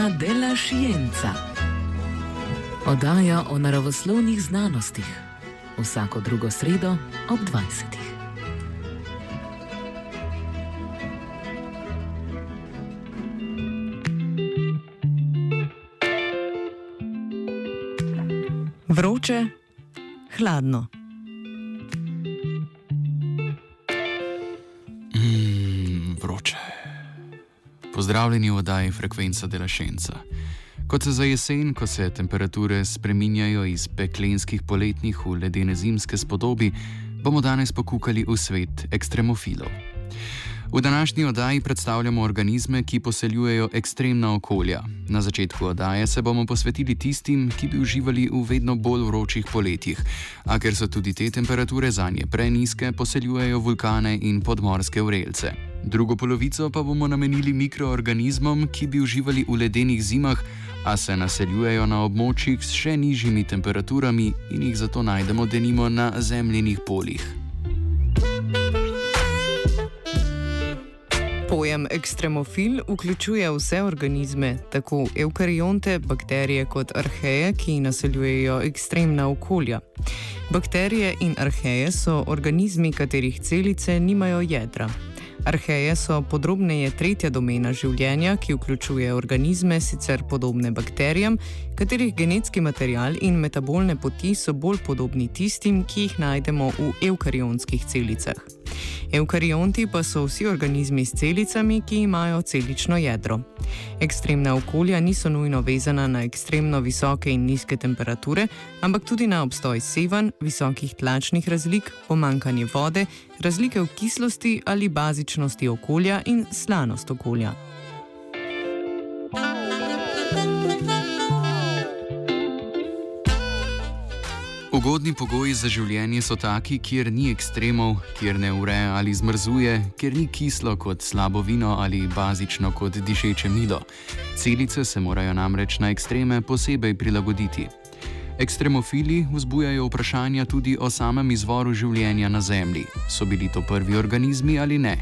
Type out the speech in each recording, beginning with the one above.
Frekvenca della scienza. Oddaja o naravoslovnih znanostih. Vsako drugo sredo ob 20. Vroče, hladno. Pozdravljeni v oddaji Frekvenca Delašenca. Kot se za jesen, ko se temperature spreminjajo iz peklenskih poletnih v ledene zimske spodobi, bomo danes pokukali v svet ekstremofilov. V današnji oddaji predstavljamo organizme, ki poseljujejo ekstremna okolja. Na začetku oddaje se bomo posvetili tistim, ki bi uživali v vedno bolj vročih poletjih, a ker so tudi te temperature za nje preniske, poseljujejo vulkane in podmorske vrelce. Drugo polovico pa bomo namenili mikroorganizmom, ki bi uživali v ledenih zimah, a se naseljujejo na območjih s še nižjimi temperaturami in jih zato najdemo denimo na zemljenih poljih. Pojem ekstremofil vključuje vse organizme, tako eukarionte, bakterije kot arheje, ki naseljujejo ekstremna okolja. Bakterije in arheje so organizmi, katerih celice nimajo jedra. Arheje so podrobneje tretja domena življenja, ki vključuje organizme, sicer podobne bakterijam, katerih genetski material in metabolne poti so bolj podobni tistim, ki jih najdemo v eukarionskih celicah. Eukarionti pa so vsi organizmi s celicami, ki imajo celično jedro. Ekstremna okolja niso nujno vezana na ekstremno visoke in nizke temperature, ampak tudi na obstoj sevanj, visokih tlačnih razlik, pomankanje vode, razlike v kislosti ali bazičnosti okolja in slanost okolja. Ugodni pogoji za življenje so taki, kjer ni ekstremov, kjer ne ureja ali zmrzuje, kjer ni kislo kot slabo vino ali bazično kot dišeče milo. Celice se morajo namreč na ekstreme posebej prilagoditi. Ekstremofili vzbujajo vprašanja tudi o samem izvoru življenja na Zemlji. So bili to prvi organizmi ali ne?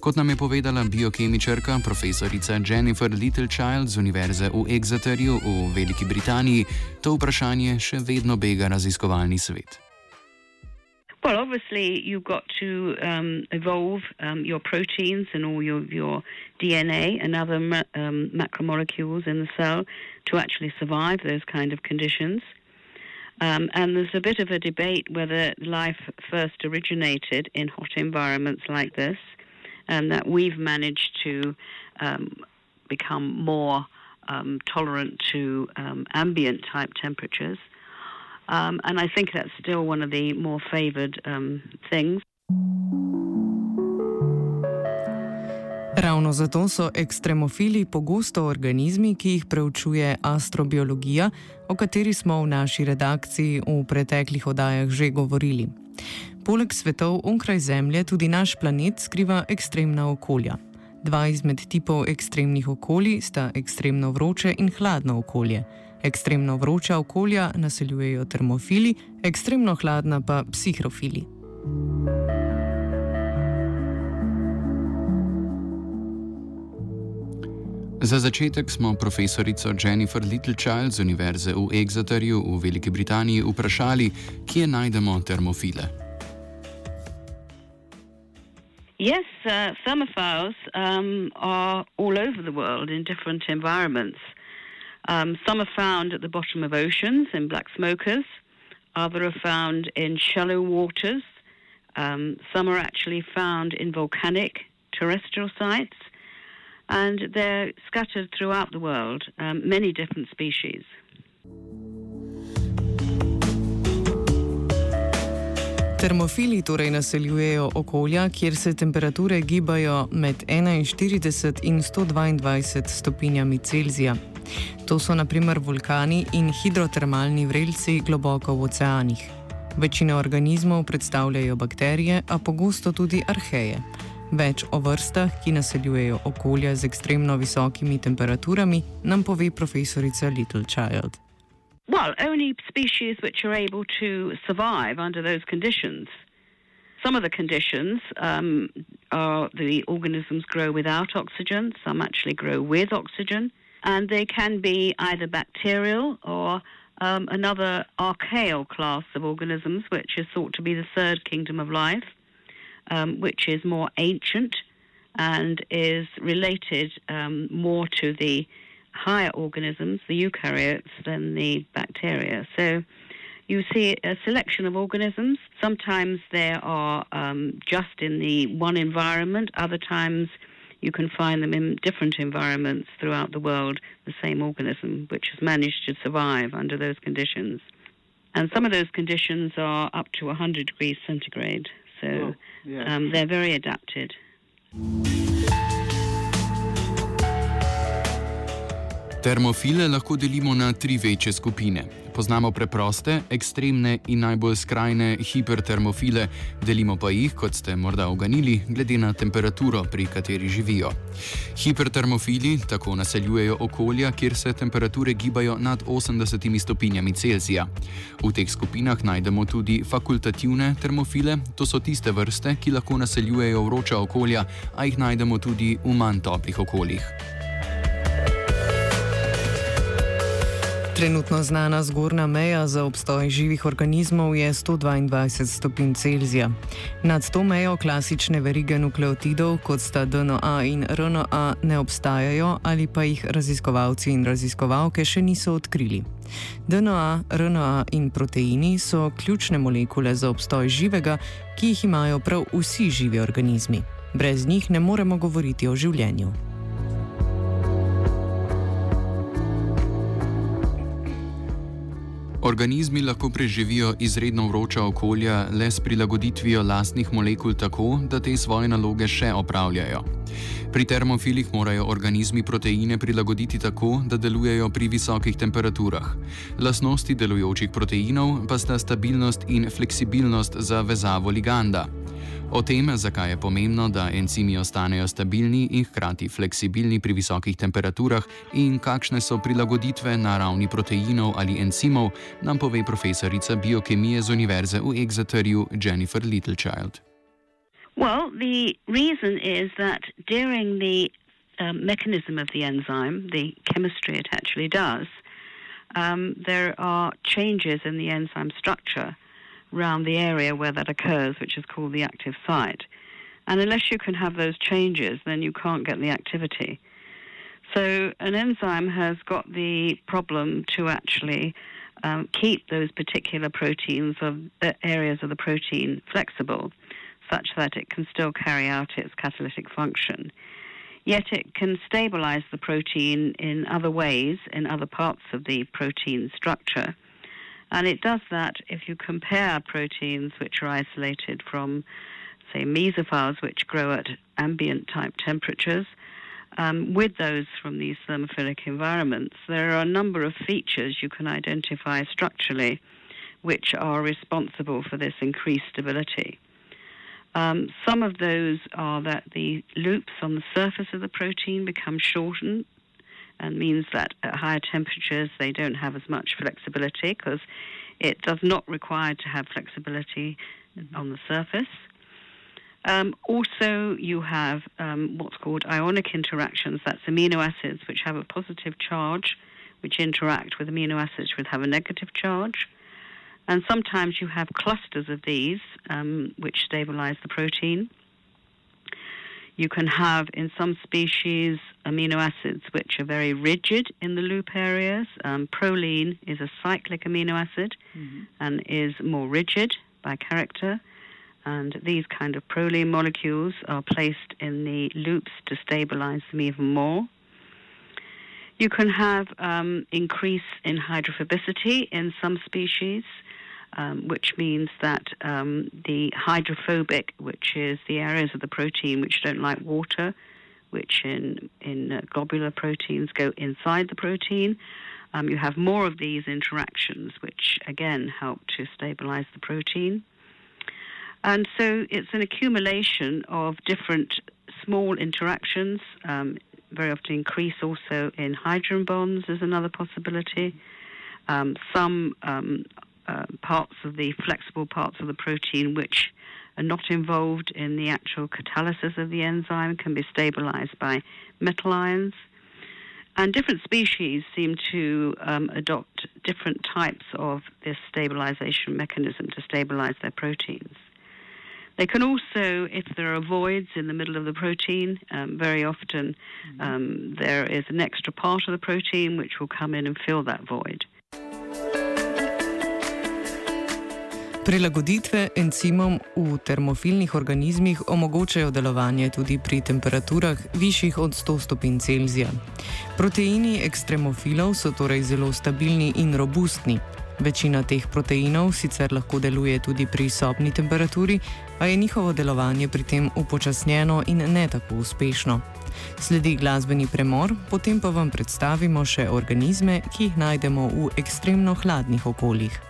Kot nam je povedala biokemičarka profesorica Jennifer Littlechild z Univerze v Exeterju v Veliki Britaniji, to vprašanje še vedno bega raziskovalni svet. Well, obviously, you've got to um, evolve um, your proteins and all your, your DNA and other ma um, macromolecules in the cell to actually survive those kind of conditions. Um, and there's a bit of a debate whether life first originated in hot environments like this and that we've managed to um, become more um, tolerant to um, ambient type temperatures. Um, and I think that's still one of the more favored um, things. Ravno zato so ekstremofili pogosto organizmi, ki jih preučuje astrobiologija, o kateri smo v naši redakciji v preteklih oddajah že govorili. Poleg svetov onkraj Zemlje tudi naš planet skriva ekstremna okolja. Dva izmed tipov ekstremnih okolij sta ekstremno vroče in hladno okolje. Ekstremno vroča okolja naseljujejo termofili, ekstremno hladna pa psihrofili. Za začetek smo profesorico Jennifer Littlechild z Univerze v Exeterju v Veliki Britaniji vprašali, kje najdemo termofile. Yes, uh, thermophiles um, are all over the world in different environments. Um, some are found at the bottom of oceans in black smokers, other are found in shallow waters, um, some are actually found in volcanic terrestrial sites, and they're scattered throughout the world, um, many different species. Termofili torej naseljujejo okolja, kjer se temperature gibajo med 41 in 122 stopinjami Celzija. To so naprimer vulkani in hidrotermalni vrelci globoko v oceanih. Večina organizmov predstavljajo bakterije, a pogosto tudi arheje. Več o vrstah, ki naseljujejo okolja z ekstremno visokimi temperaturami, nam pove profesorica Little Child. Well, only species which are able to survive under those conditions. some of the conditions um, are the organisms grow without oxygen, some actually grow with oxygen, and they can be either bacterial or um, another archaeal class of organisms, which is thought to be the third kingdom of life, um, which is more ancient and is related um, more to the higher organisms, the eukaryotes, than the bacteria. So you see a selection of organisms. Sometimes they are um, just in the one environment, other times you can find them in different environments throughout the world, the same organism, which has managed to survive under those conditions. And some of those conditions are up to 100 degrees centigrade, so yeah. um, they're very adapted. Termofile lahko delimo na tri večje skupine. Poznamo preproste, ekstremne in najbolj skrajne hipertermofile, delimo pa jih, kot ste morda oganili, glede na temperaturo, pri kateri živijo. Hipertermofili tako naseljujejo okolja, kjer se temperature gibajo nad 80 stopinjami Celzija. V teh skupinah najdemo tudi fakultativne termofile, to so tiste vrste, ki lahko naseljujejo vroča okolja, a jih najdemo tudi v manj toplih okoljih. Trenutno znana zgornja meja za obstoj živih organizmov je 122 stopinj Celzija. Nad to mejo klasične verige nukleotidov, kot sta DNA in RNA, ne obstajajo ali pa jih raziskovalci in raziskovalke še niso odkrili. DNA, RNA in proteini so ključne molekule za obstoj živega, ki jih imajo prav vsi živi organizmi. Brez njih ne moremo govoriti o življenju. Organizmi lahko preživijo izredno vroča okolja le s prilagoditvijo lastnih molekul tako, da te svoje naloge še opravljajo. Pri termofilih morajo organizmi proteine prilagoditi tako, da delujejo pri visokih temperaturah. Lasnosti delujočih proteinov pa sta stabilnost in fleksibilnost za vezavo liganda. O tem, zakaj je pomembno, da encimi ostanejo stabilni in hkrati fleksibilni pri visokih temperaturah in kakšne so prilagoditve na ravni proteinov ali encimov, nam pove profesorica biokemije z Univerze v Exeterju Jennifer Littlechild. Well, the reason is that during the um, mechanism of the enzyme, the chemistry it actually does, um, there are changes in the enzyme structure. Around the area where that occurs, which is called the active site. And unless you can have those changes, then you can't get the activity. So an enzyme has got the problem to actually um, keep those particular proteins of uh, areas of the protein flexible, such that it can still carry out its catalytic function. Yet it can stabilize the protein in other ways, in other parts of the protein structure. And it does that if you compare proteins which are isolated from, say, mesophiles, which grow at ambient type temperatures, um, with those from these thermophilic environments. There are a number of features you can identify structurally which are responsible for this increased stability. Um, some of those are that the loops on the surface of the protein become shortened and means that at higher temperatures they don't have as much flexibility because it does not require to have flexibility on the surface. Um, also, you have um, what's called ionic interactions. That's amino acids which have a positive charge, which interact with amino acids which have a negative charge. And sometimes you have clusters of these um, which stabilize the protein. You can have, in some species, amino acids which are very rigid in the loop areas. Um, proline is a cyclic amino acid mm-hmm. and is more rigid by character. And these kind of proline molecules are placed in the loops to stabilize them even more. You can have um, increase in hydrophobicity in some species um, which means that um, the hydrophobic, which is the areas of the protein which don't like water, which in, in uh, globular proteins go inside the protein, um, you have more of these interactions, which again help to stabilize the protein. And so it's an accumulation of different small interactions. Um, very often increase also in hydrogen bonds is another possibility. Um, some um, uh, parts of the flexible parts of the protein which are not involved in the actual catalysis of the enzyme, can be stabilized by metal ions. And different species seem to um, adopt different types of this stabilization mechanism to stabilize their proteins. They can also, if there are voids in the middle of the protein, um, very often um, there is an extra part of the protein which will come in and fill that void. Prilagoditve encimom v termofilnih organizmih omogočajo delovanje tudi pri temperaturah višjih od 100 stopinj Celzija. Proteini ekstremofilov so torej zelo stabilni in robustni. Večina teh proteinov sicer lahko deluje tudi pri sobni temperaturi, a je njihovo delovanje pri tem upočasnjeno in ne tako uspešno. Sledi glasbeni premor, potem pa vam predstavimo še organizme, ki jih najdemo v ekstremno hladnih okoljih.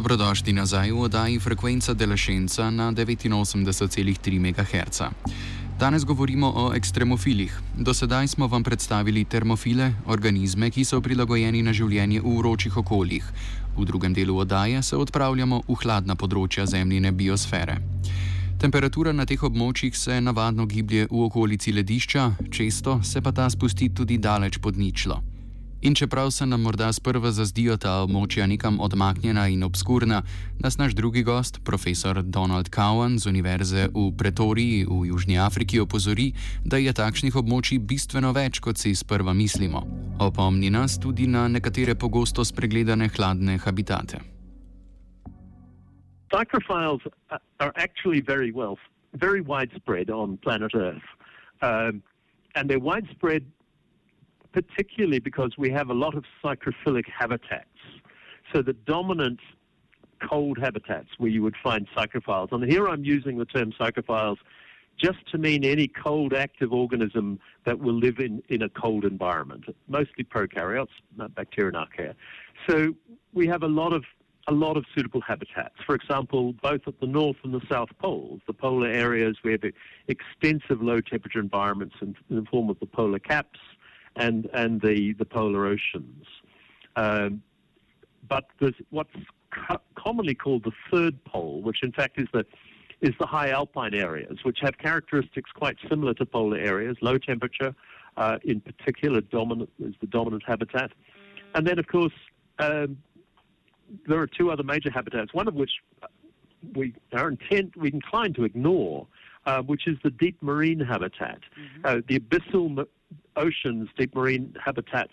Dobrodošli nazaj v oddaji Frekvenca Delašenca na 89,3 MHz. Danes govorimo o ekstremofilih. Do sedaj smo vam predstavili termofile, organizme, ki so prilagojeni na življenje v vročih okoljih. V drugem delu oddaje se odpravljamo v hladna področja zemljine biosfere. Temperatura na teh območjih se navadno giblje v okolici ledišča, često se pa ta spusti tudi daleč pod ničlo. In čeprav se nam morda sprva zazdijo ta območja nekam odmaknjena in obskurna, nas naš drugi gost, profesor Donald Cowan z Univerze v Pretoriji v Južni Afriki, opozori, da je takšnih območij bistveno več, kot si sprva mislimo. Opomni nas tudi na nekatere pogosto spregledane hladne habitate. Psychophiles are actually very well, very widespread on planet Earth. Um, and they're widespread particularly because we have a lot of psychrophilic habitats. So the dominant cold habitats where you would find psychrophiles, and here I'm using the term psychrophiles just to mean any cold active organism that will live in, in a cold environment, mostly prokaryotes, bacteria and archaea. So we have a lot of a lot of suitable habitats. For example, both at the north and the south poles, the polar areas, we have extensive low temperature environments in, in the form of the polar caps and, and the, the polar oceans. Um, but there's what's co- commonly called the third pole, which in fact is the is the high alpine areas, which have characteristics quite similar to polar areas. Low temperature, uh, in particular, dominant is the dominant habitat, and then of course um, there are two other major habitats. One of which we are intent we inclined to ignore, uh, which is the deep marine habitat, mm-hmm. uh, the abyssal oceans, deep marine habitats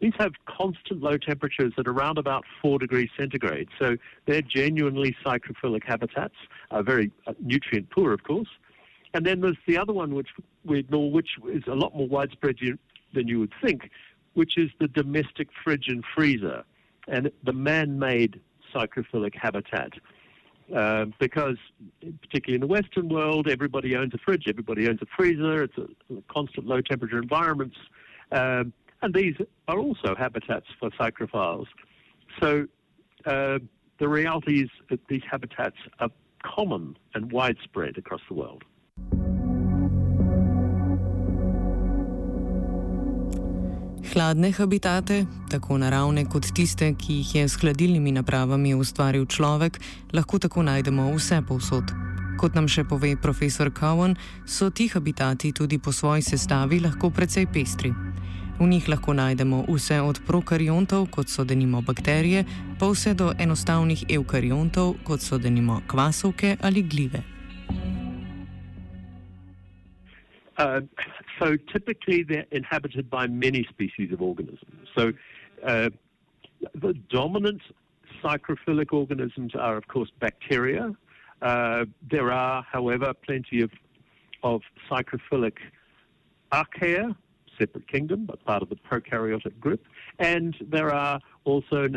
these have constant low temperatures at around about 4 degrees centigrade. So they're genuinely psychrophilic habitats, uh, very nutrient poor, of course. And then there's the other one, which we ignore, which is a lot more widespread than you would think, which is the domestic fridge and freezer and the man made psychrophilic habitat. Uh, because, particularly in the Western world, everybody owns a fridge, everybody owns a freezer, it's a, a constant low temperature environments. Um, and these are also habitats for psychrophiles. So uh, the reality is that these habitats are common and widespread across the world. Hladne habitate, tako naravne kot tiste, ki jih je s hladilnimi napravami ustvaril človek, lahko tako najdemo vse povsod. Kot nam še pove profesor Cowan, so ti habitati tudi po svoji sestavi lahko precej pestri. V njih lahko najdemo vse od prokariontov, kot so denimo bakterije, pa vse do enostavnih eukariontov, kot so denimo kvasovke ali glive. Uh, so typically they're inhabited by many species of organisms. So uh, the dominant psychrophilic organisms are, of course, bacteria. Uh, there are, however, plenty of, of psychrophilic archaea, separate kingdom, but part of the prokaryotic group. And there are also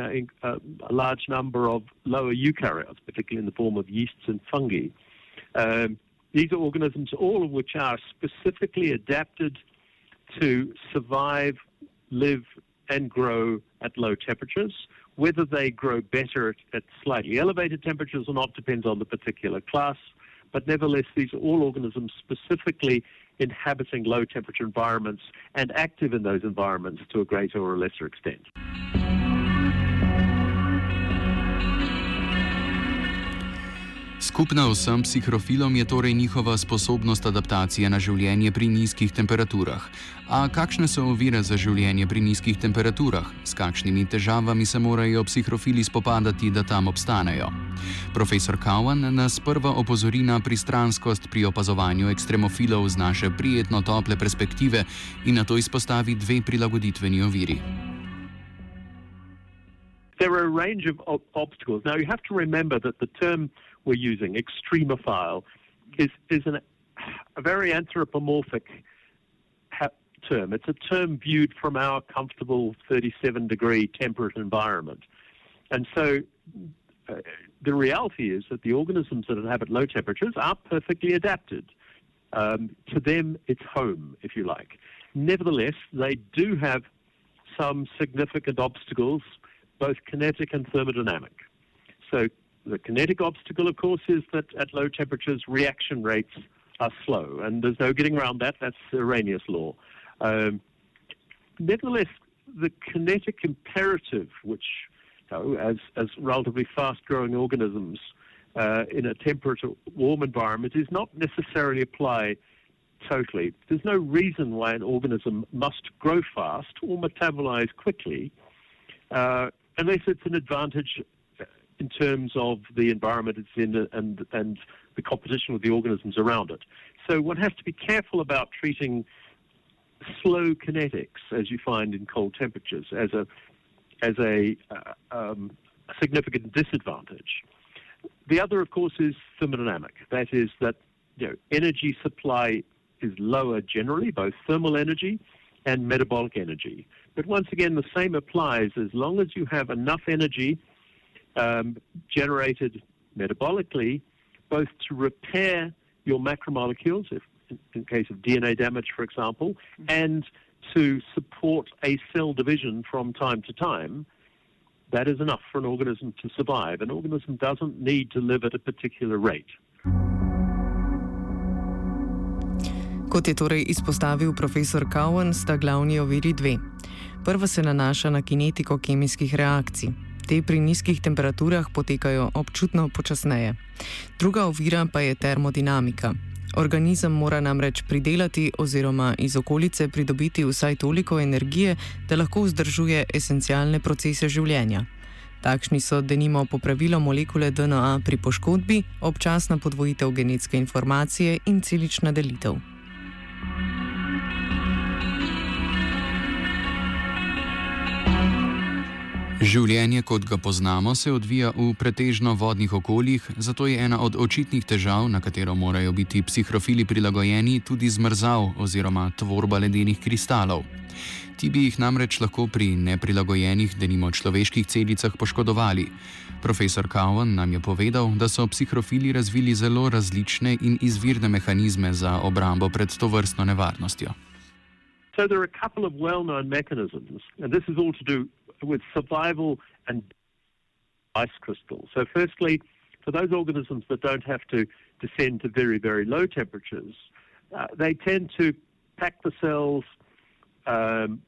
uh, a large number of lower eukaryotes, particularly in the form of yeasts and fungi. Um, these are organisms, all of which are specifically adapted to survive, live, and grow at low temperatures. Whether they grow better at, slightly elevated temperatures or not depends on the particular class. But nevertheless, these are all organisms specifically inhabiting low temperature environments and active in those environments to a greater or a lesser extent. Skupna vsem psihrofilom je torej njihova sposobnost adaptacije na življenje pri nizkih temperaturah. A kakšne so ovire za življenje pri nizkih temperaturah? S kakšnimi težavami se morajo psihrofili spopadati, da tam obstanejo? Profesor Cowan nas prva opozori na pristranskost pri opazovanju ekstremofilov z naše prijetno tople perspektive in na to izpostavi dve prilagoditveni oviri. There are a range of obstacles. Now, you have to remember that the term we're using, extremophile, is, is an, a very anthropomorphic ha- term. It's a term viewed from our comfortable 37 degree temperate environment. And so uh, the reality is that the organisms that inhabit low temperatures are perfectly adapted. Um, to them, it's home, if you like. Nevertheless, they do have some significant obstacles, both kinetic and thermodynamic. So the kinetic obstacle, of course, is that at low temperatures, reaction rates are slow, and there's no getting around that. That's Arrhenius law. Um, nevertheless, the kinetic imperative, which you know, as, as relatively fast-growing organisms uh, in a temperate, warm environment, is not necessarily applied totally. There's no reason why an organism must grow fast or metabolize quickly uh, unless it's an advantage in terms of the environment it's in and, and the competition with the organisms around it. So one has to be careful about treating slow kinetics, as you find in cold temperatures, as a as a, uh, um, significant disadvantage. The other, of course, is thermodynamic. That is that you know, energy supply is lower generally, both thermal energy and metabolic energy. But once again, the same applies as long as you have enough energy um, generated metabolically, both to repair your macromolecules, if in case of DNA damage, for example, mm-hmm. and to support a cell division from time to time, that is enough for an organism to survive. An organism doesn't need to live at a particular rate. Kot je torej izpostavil profesor Cowan, sta glavni oviri dve. Prva se nanaša na kinetiko kemijskih reakcij. Te pri nizkih temperaturah potekajo občutno počasneje. Druga ovira pa je termodinamika. Organizem mora namreč pridelati oziroma iz okolice pridobiti vsaj toliko energije, da lahko vzdržuje esencialne procese življenja. Takšni so denimo popravilo molekule DNA pri poškodbi, občasna podvojitev genetske informacije in celična delitev. Življenje, kot ga poznamo, se odvija v pretežno vodnih okoljih, zato je ena od očitnih težav, na katero morajo biti psihrofili prilagojeni, tudi zmrzav oziroma tvorba ledenih kristalov. Ti bi jih namreč lahko pri neprilagojenih, denimo človeških celicah, poškodovali. Profesor Cowan nam je povedal, da so psihrofili razvili zelo različne in izvirne mehanizme za obrambo pred to vrstno nevarnostjo. So there are a couple of well-known mechanisms, and this is all to do with survival and ice crystals. So, firstly, for those organisms that don't have to descend to very, very low temperatures, uh, they tend to pack the cells um,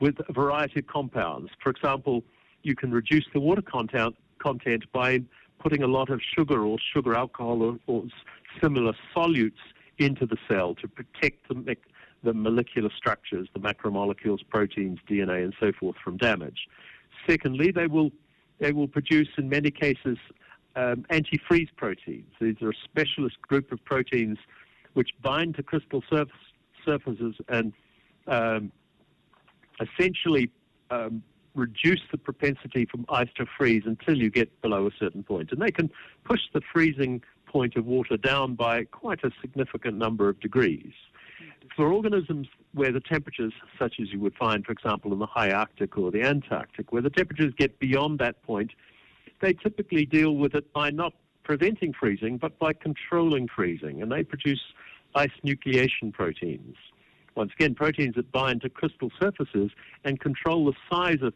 with a variety of compounds. For example, you can reduce the water content, content by putting a lot of sugar or sugar alcohol or, or similar solutes into the cell to protect the, the molecular structures, the macromolecules, proteins, DNA, and so forth from damage. Secondly, they will they will produce in many cases um, antifreeze proteins. These are a specialist group of proteins which bind to crystal surface, surfaces and um, essentially um, reduce the propensity from ice to freeze until you get below a certain point. And they can push the freezing point of water down by quite a significant number of degrees. For organisms where the temperatures, such as you would find, for example, in the high Arctic or the Antarctic, where the temperatures get beyond that point, they typically deal with it by not preventing freezing, but by controlling freezing. And they produce ice nucleation proteins. Once again, proteins that bind to crystal surfaces and control the size of,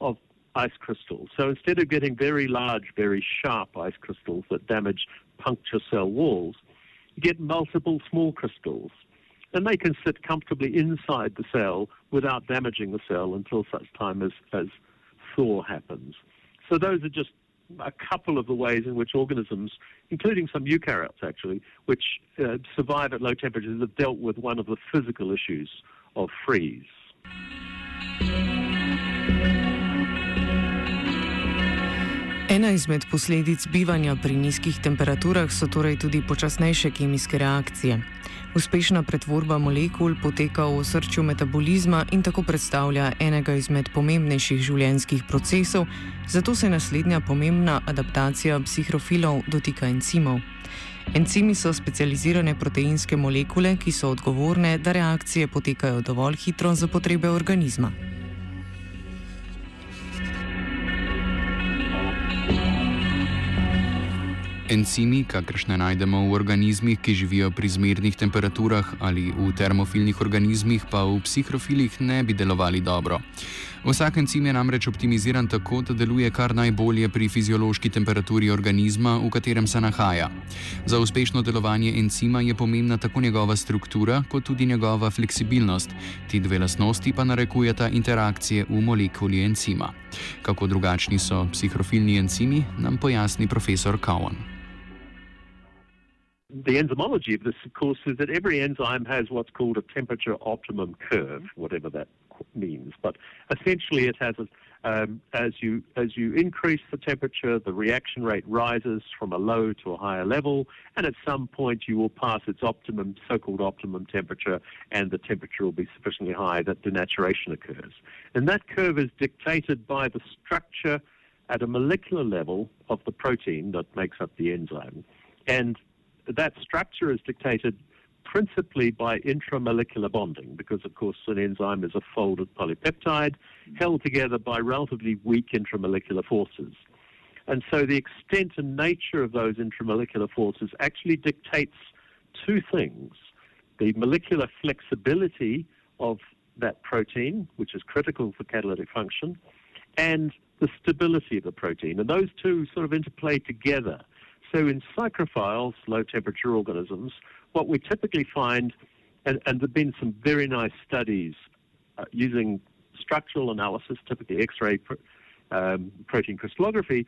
of ice crystals. So instead of getting very large, very sharp ice crystals that damage puncture cell walls, you get multiple small crystals and they can sit comfortably inside the cell without damaging the cell until such time as, as thaw happens. So those are just a couple of the ways in which organisms, including some eukaryotes actually, which uh, survive at low temperatures, have dealt with one of the physical issues of freeze. Ena izmed posledic bivanja pri nizkih temperaturah so torej tudi počasnejše kemijske reakcije. Uspešna pretvorba molekul poteka v srčju metabolizma in tako predstavlja enega izmed pomembnejših življenjskih procesov, zato se naslednja pomembna adaptacija psihrofilov dotika encimov. Encimi so specializirane proteinske molekule, ki so odgovorne, da reakcije potekajo dovolj hitro za potrebe organizma. Encimi, kakršne najdemo v organizmih, ki živijo pri zmernih temperaturah ali v termofilnih organizmih, pa v psihrofilih ne bi delovali dobro. Vsak encim je namreč optimiziran tako, da deluje kar najbolje pri fiziološki temperaturi organizma, v katerem se nahaja. Za uspešno delovanje encima je pomembna tako njegova struktura, kot tudi njegova fleksibilnost. Ti dve lasnosti pa narekujeta interakcije v molekuli encima. Kako drugačni so psihrofilni encimi, nam pojasni profesor Cowan. The enzymology of this, of course, is that every enzyme has what's called a temperature optimum curve, whatever that means. But essentially, it has a, um, as you as you increase the temperature, the reaction rate rises from a low to a higher level, and at some point you will pass its optimum, so-called optimum temperature, and the temperature will be sufficiently high that denaturation occurs. And that curve is dictated by the structure at a molecular level of the protein that makes up the enzyme. And that structure is dictated principally by intramolecular bonding, because of course an enzyme is a folded polypeptide held together by relatively weak intramolecular forces. And so the extent and nature of those intramolecular forces actually dictates two things the molecular flexibility of that protein, which is critical for catalytic function, and the stability of the protein. And those two sort of interplay together. So in psychrophiles, low temperature organisms, what we typically find, and, and there have been some very nice studies uh, using structural analysis, typically X ray pr- um, protein crystallography,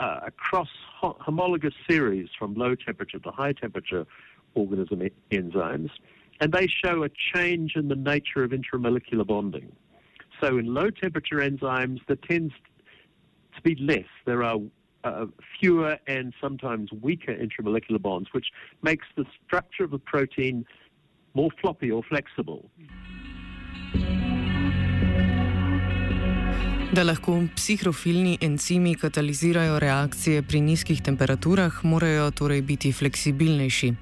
uh, across ho- homologous series from low temperature to high temperature organism e- enzymes, and they show a change in the nature of intramolecular bonding. So in low temperature enzymes, there tends to be less. There are uh, fewer and sometimes weaker intramolecular bonds, which makes the structure of the protein more floppy or flexible. Da lahko psihrofilni encimi katalizirajo reakcije pri nizkih temperaturah, morajo torej biti fleksibilnejši.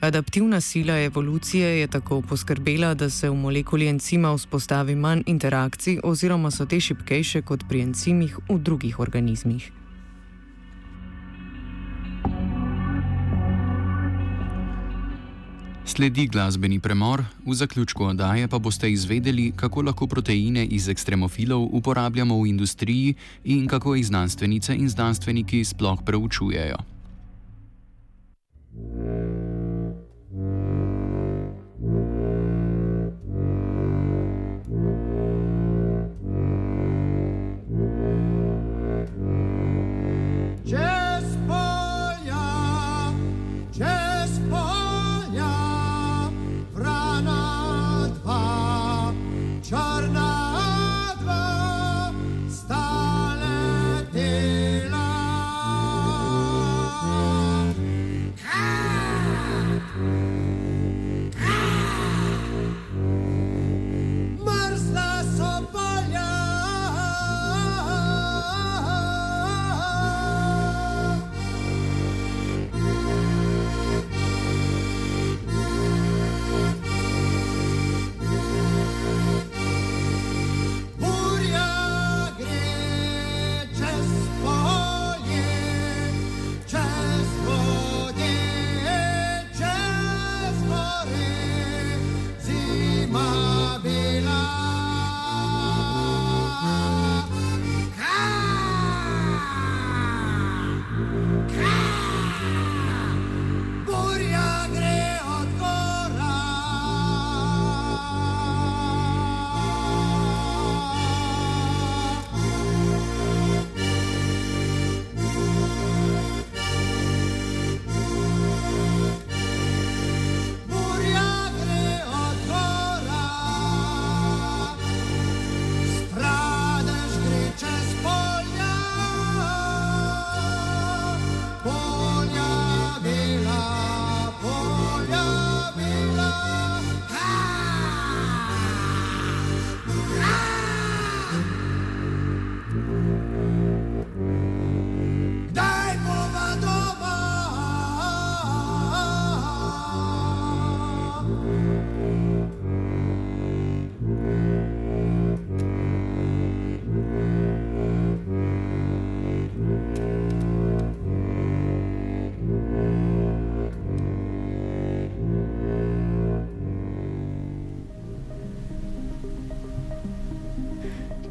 Adaptivna sila evolucije je tako poskrbela, da se v molekuli encima vzpostavi manj interakcij oziroma so te šipkejše kot pri encimih v drugih organizmih. Sledi glasbeni premor, v zaključku oddaje pa boste izvedeli, kako lahko proteine iz ekstremofilov uporabljamo v industriji in kako jih znanstvenice in znanstveniki sploh preučujejo.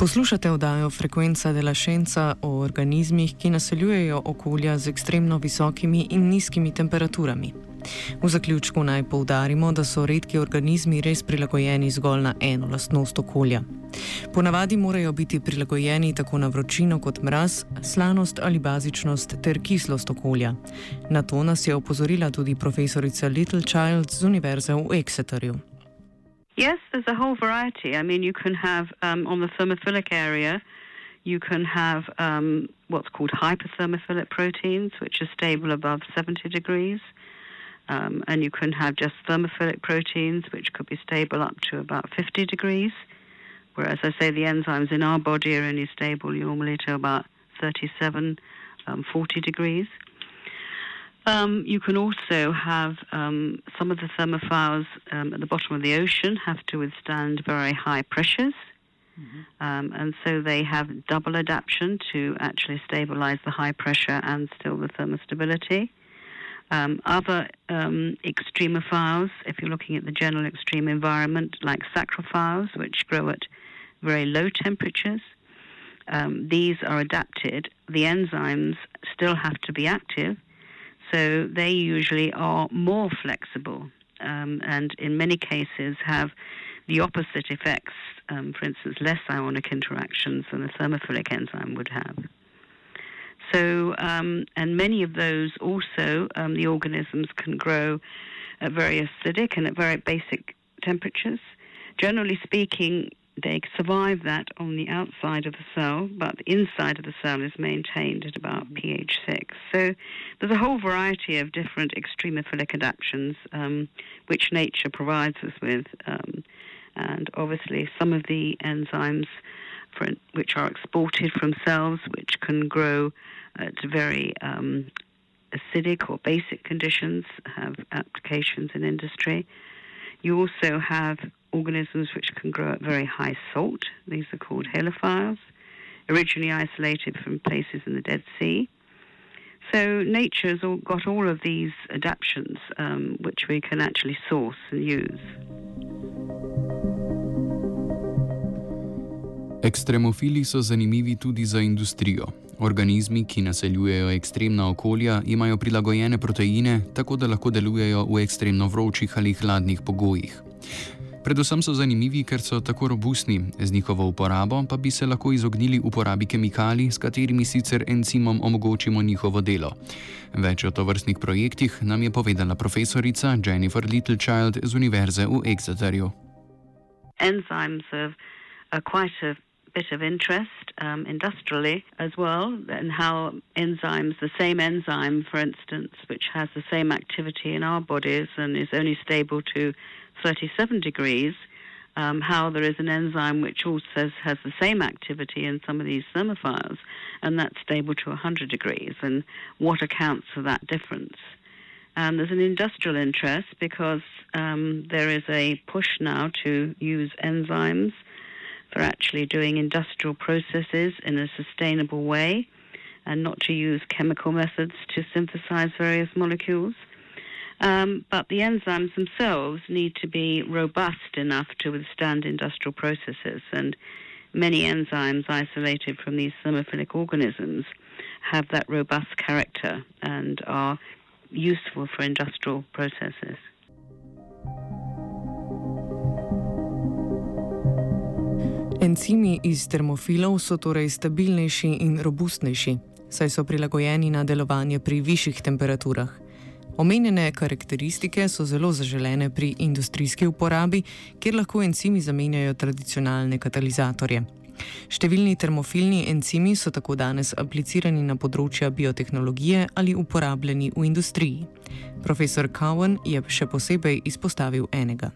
Poslušate oddajo Frekvenca dela Šenca o organizmih, ki naseljujejo okolja z ekstremno visokimi in nizkimi temperaturami. V zaključku naj poudarimo, da so redki organizmi res prilagojeni zgolj na eno lastnost okolja. Ponavadi morajo biti prilagojeni tako na vročino kot mraz, slanost ali bazičnost ter kislost okolja. Na to nas je opozorila tudi profesorica Little Child z Univerze v Exeterju. Yes, there's a whole variety. I mean, you can have um, on the thermophilic area, you can have um, what's called hyperthermophilic proteins, which are stable above 70 degrees. Um, and you can have just thermophilic proteins, which could be stable up to about 50 degrees. Whereas I say the enzymes in our body are only stable normally to about 37, um, 40 degrees. Um, you can also have um, some of the thermophiles um, at the bottom of the ocean have to withstand very high pressures. Mm-hmm. Um, and so they have double adaptation to actually stabilize the high pressure and still the thermostability. Um, other um, extremophiles, if you're looking at the general extreme environment, like psychrophiles, which grow at very low temperatures, um, these are adapted. The enzymes still have to be active, so they usually are more flexible um, and in many cases have the opposite effects, um, for instance, less ionic interactions than a thermophilic enzyme would have. So, um, and many of those also, um, the organisms can grow at very acidic and at very basic temperatures. Generally speaking, they survive that on the outside of the cell, but the inside of the cell is maintained at about pH 6. So there's a whole variety of different extremophilic adaptations um, which nature provides us with. Um, and obviously, some of the enzymes for, which are exported from cells, which can grow at very um, acidic or basic conditions, have applications in industry. You also have organisms which can grow at very high salt. These are called halophiles, originally isolated from places in the Dead Sea. So nature has all got all of these adaptations um, which we can actually source and use. Ekstremofili so zanimivi tudi za industrijo. Organizmi, ki naseljujejo ekstremna okolja, imajo prilagojene proteine, tako da lahko delujejo v ekstremno vročih ali hladnih pogojih. Predvsem so zanimivi, ker so tako robustni, z njihovo uporabo pa bi se lahko izognili uporabi kemikalij, s katerimi sicer encimom omogočimo njihovo delo. Več o tovrstnih projektih nam je povedala profesorica Jennifer Littlechild z Univerze v Exeterju. Enzymes are quite a bit of interest um, industrially as well, and how enzymes, the same enzyme, for instance, which has the same activity in our bodies and is only stable to 37 degrees, um, how there is an enzyme which also has the same activity in some of these thermophiles, and that's stable to 100 degrees, and what accounts for that difference. And there's an industrial interest because um, there is a push now to use enzymes for actually doing industrial processes in a sustainable way and not to use chemical methods to synthesize various molecules. Um, but the enzymes themselves need to be robust enough to withstand industrial processes. And many enzymes isolated from these thermophilic organisms have that robust character and are useful for industrial processes. Encimi iz termofilov so torej stabilnejši in robustnejši, saj so prilagojeni na delovanje pri višjih temperaturah. Omenjene karakteristike so zelo zaželene pri industrijski uporabi, kjer lahko encimi zamenjajo tradicionalne katalizatorje. Številni termofilni encimi so tako danes aplicirani na področja biotehnologije ali uporabljeni v industriji. Profesor Cowan je še posebej izpostavil enega.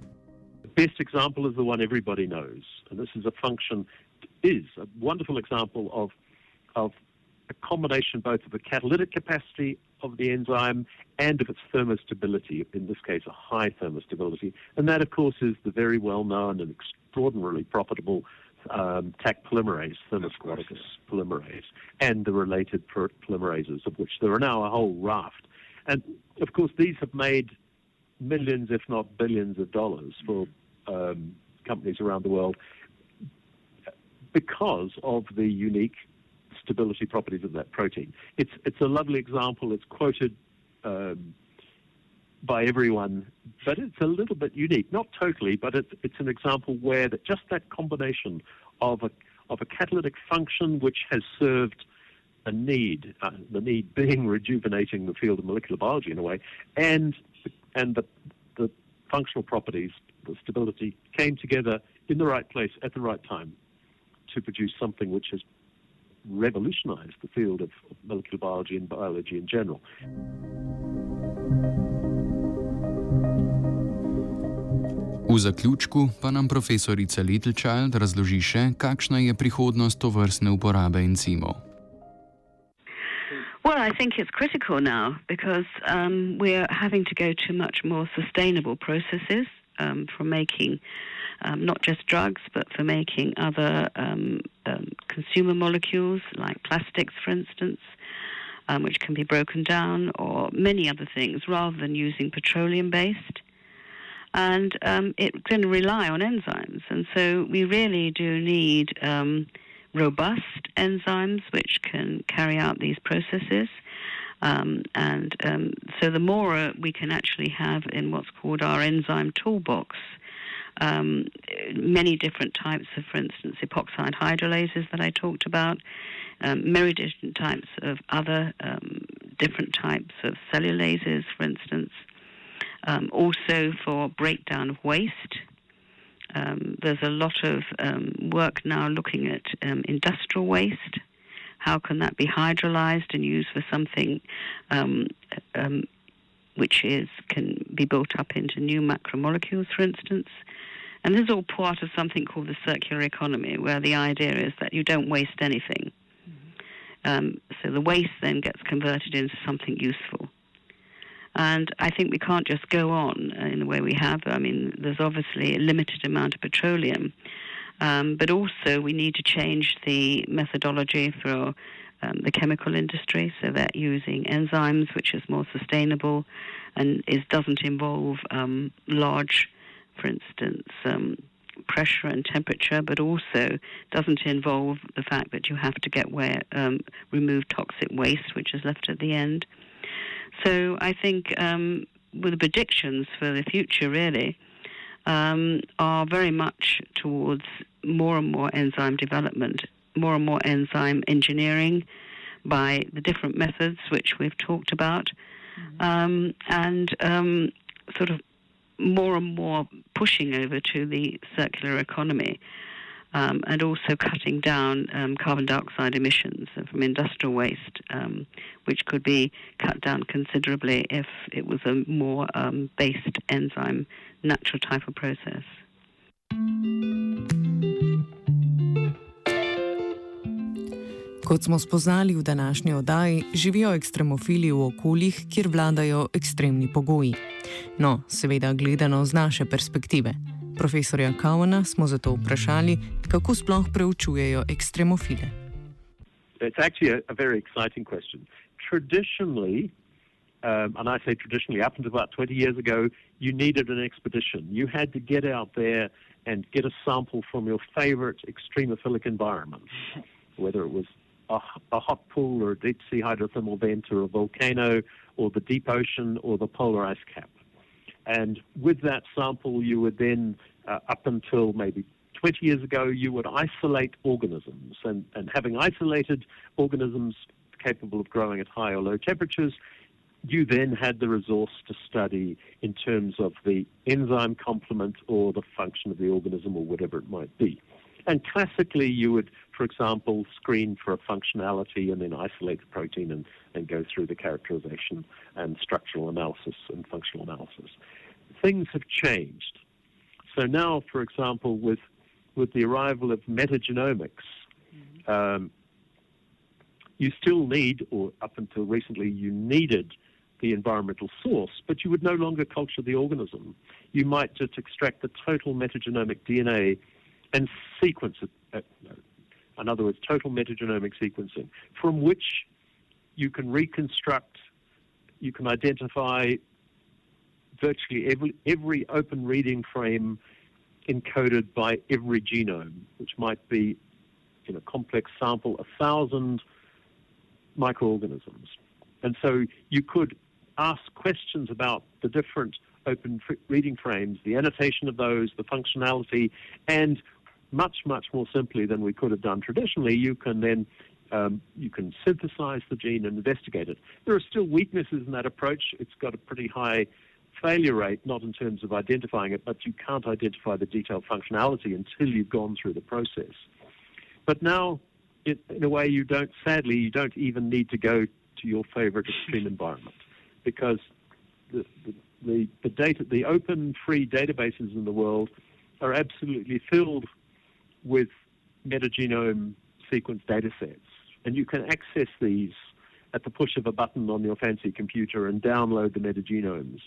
Best example is the one everybody knows, and this is a function, is a wonderful example of, of a combination both of the catalytic capacity of the enzyme and of its thermostability, in this case, a high thermostability. And that, of course, is the very well known and extraordinarily profitable um, Taq polymerase, Thermus aquaticus polymerase, and the related polymerases, of which there are now a whole raft. And of course, these have made millions, if not billions, of dollars for um, companies around the world because of the unique stability properties of that protein. It's it's a lovely example. It's quoted um, by everyone, but it's a little bit unique. Not totally, but it's it's an example where that just that combination of a of a catalytic function which has served a need, uh, the need being rejuvenating the field of molecular biology in a way, and and the the functional properties, the stability came together in the right place at the right time to produce something which has revolutionized the field of, of molecular biology and biology in general. V zaključku pa nam profesorica Littlechild razloži še, kakšna je prihodnost tovrstne uporabe encimov. Well, I think it's critical now because um, we're having to go to much more sustainable processes um, for making um, not just drugs, but for making other um, um, consumer molecules like plastics, for instance, um, which can be broken down, or many other things, rather than using petroleum based. And um, it can rely on enzymes. And so we really do need robust enzymes which can carry out these processes. Um, and um, so the more uh, we can actually have in what's called our enzyme toolbox, um, many different types of, for instance, epoxide hydrolases that I talked about, um, many different types of other um, different types of cellulases, for instance, um, also for breakdown of waste. Um, there's a lot of um, work now looking at industrial waste. How can that be hydrolyzed and used for something which is can be built up into new macromolecules, for instance. And this is all part of something called the circular economy, where the idea is that you don't waste anything. Mm-hmm. Um, so the waste then gets converted into something useful. And I think we can't just go on in the way we have. I mean, there's obviously a limited amount of petroleum, um, but also we need to change the methodology for um, the chemical industry, so that using enzymes, which is more sustainable and is doesn't involve um, large, for instance, um, pressure and temperature, but also doesn't involve the fact that you have to get where um, remove toxic waste, which is left at the end. So I think um, with the predictions for the future, really. Um, are very much towards more and more enzyme development more and more enzyme engineering by the different methods which we've talked about, mm-hmm. um, and um, sort of more and more pushing over to the circular economy. Um, and also cutting down um, carbon dioxide emissions from industrial waste, um, which could be cut down considerably if it was a more um, based enzyme, natural type of process. Kot smo spoznali v današnji oddaji, živijo ekstremofili v okoljih, kjer vladajo ekstremni pogoji. No, seveda, gledano z naše perspektive. Profesorja Cowana smo zato vprašali, kako sploh preučujejo ekstremofile. It's actually a, a very exciting question. Traditionally, um, and I say traditionally, up until about 20 years ago, you needed an expedition. You had to get out there and get a sample from your favorite extremophilic environment, whether it was a, a hot pool or a deep sea hydrothermal vent or a volcano or the deep ocean or the polar ice cap. And with that sample, you would then, uh, up until maybe 20 years ago, you would isolate organisms. And, and having isolated organisms capable of growing at high or low temperatures, you then had the resource to study in terms of the enzyme complement or the function of the organism or whatever it might be. And classically, you would, for example, screen for a functionality and then isolate the protein and, and go through the characterization and structural analysis and functional analysis. Things have changed. So now, for example, with, with the arrival of metagenomics, mm-hmm. um, you still need, or up until recently, you needed the environmental source, but you would no longer culture the organism. You might just extract the total metagenomic DNA and sequence it. Uh, in other words, total metagenomic sequencing, from which you can reconstruct, you can identify virtually every, every open reading frame encoded by every genome, which might be in a complex sample, a thousand microorganisms. And so you could ask questions about the different open reading frames, the annotation of those, the functionality, and much, much more simply than we could have done traditionally, you can then um, you can synthesize the gene and investigate it. There are still weaknesses in that approach. It's got a pretty high failure rate, not in terms of identifying it, but you can't identify the detailed functionality until you've gone through the process. But now, it, in a way, you don't, sadly, you don't even need to go to your favorite extreme environment because the, the, the, the data, the open free databases in the world are absolutely filled with metagenome sequence data sets. And you can access these at the push of a button on your fancy computer and download the metagenomes.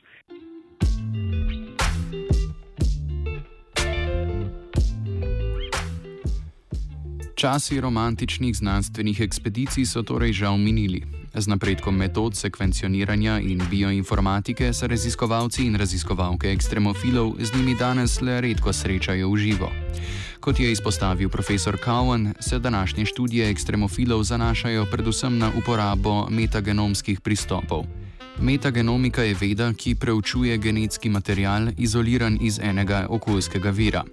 Časi romantičnih znanstvenih ekspedicij so torej žal minili. Z napredkom metod sekvencioniranja in bioinformatike se raziskovalci in raziskovalke ekstremofilov z njimi danes le redko srečajo v živo. Kot je izpostavil profesor Cowan, se današnje študije ekstremofilov zanašajo predvsem na uporabo metagenomskih pristopov. Metagenomika je veda, ki preučuje genetski material, izoliran iz enega okoljskega vira.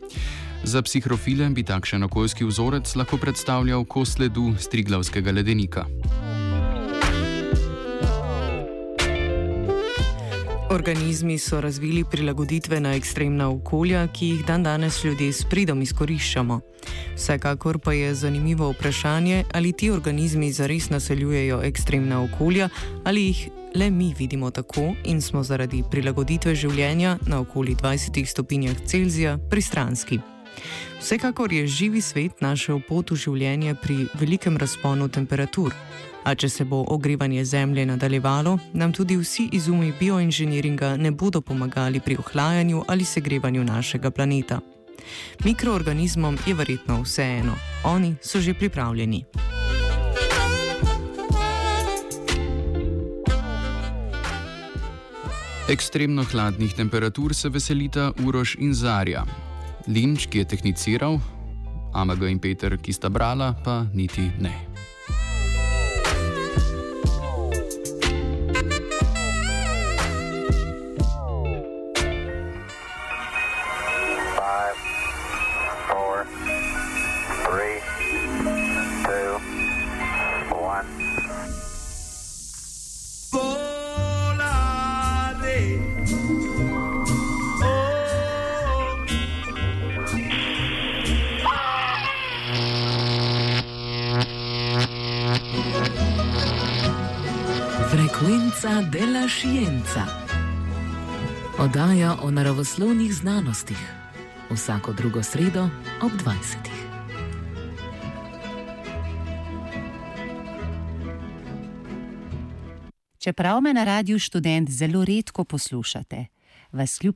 Za psihrofile bi takšen okoljski vzorec lahko predstavljal kos ledu striglavskega ledenika. Organizmi so razvili prilagoditve na ekstremna okolja, ki jih dan danes ljudje s pridom izkoriščamo. Vsekakor pa je zanimivo vprašanje, ali ti organizmi zares naseljujejo ekstremna okolja ali jih le mi vidimo tako in smo zaradi prilagoditve življenja na okoli 20 stopinjah Celzija pristranski. Vsekakor je živi svet našel pot v življenje pri velikem razponu temperatur. A če se bo ogrevanje Zemlje nadaljevalo, nam tudi vsi izumi bioinženiringa ne bodo pomagali pri ohlajanju ali segrevanju našega planeta. Mikroorganizmom je verjetno vseeno, oni so že pripravljeni. Ekstremno hladnih temperatur se veselita Uroš in Zarja. Linč, ki je tehniciral, Amaga in Peter, ki sta brala, pa niti ne. Della scienza. Oddaja o naravoslovnih znanostih. Vsako drugo sredo ob 20. Čeprav me na radiju študent zelo redko poslušate, vas kljub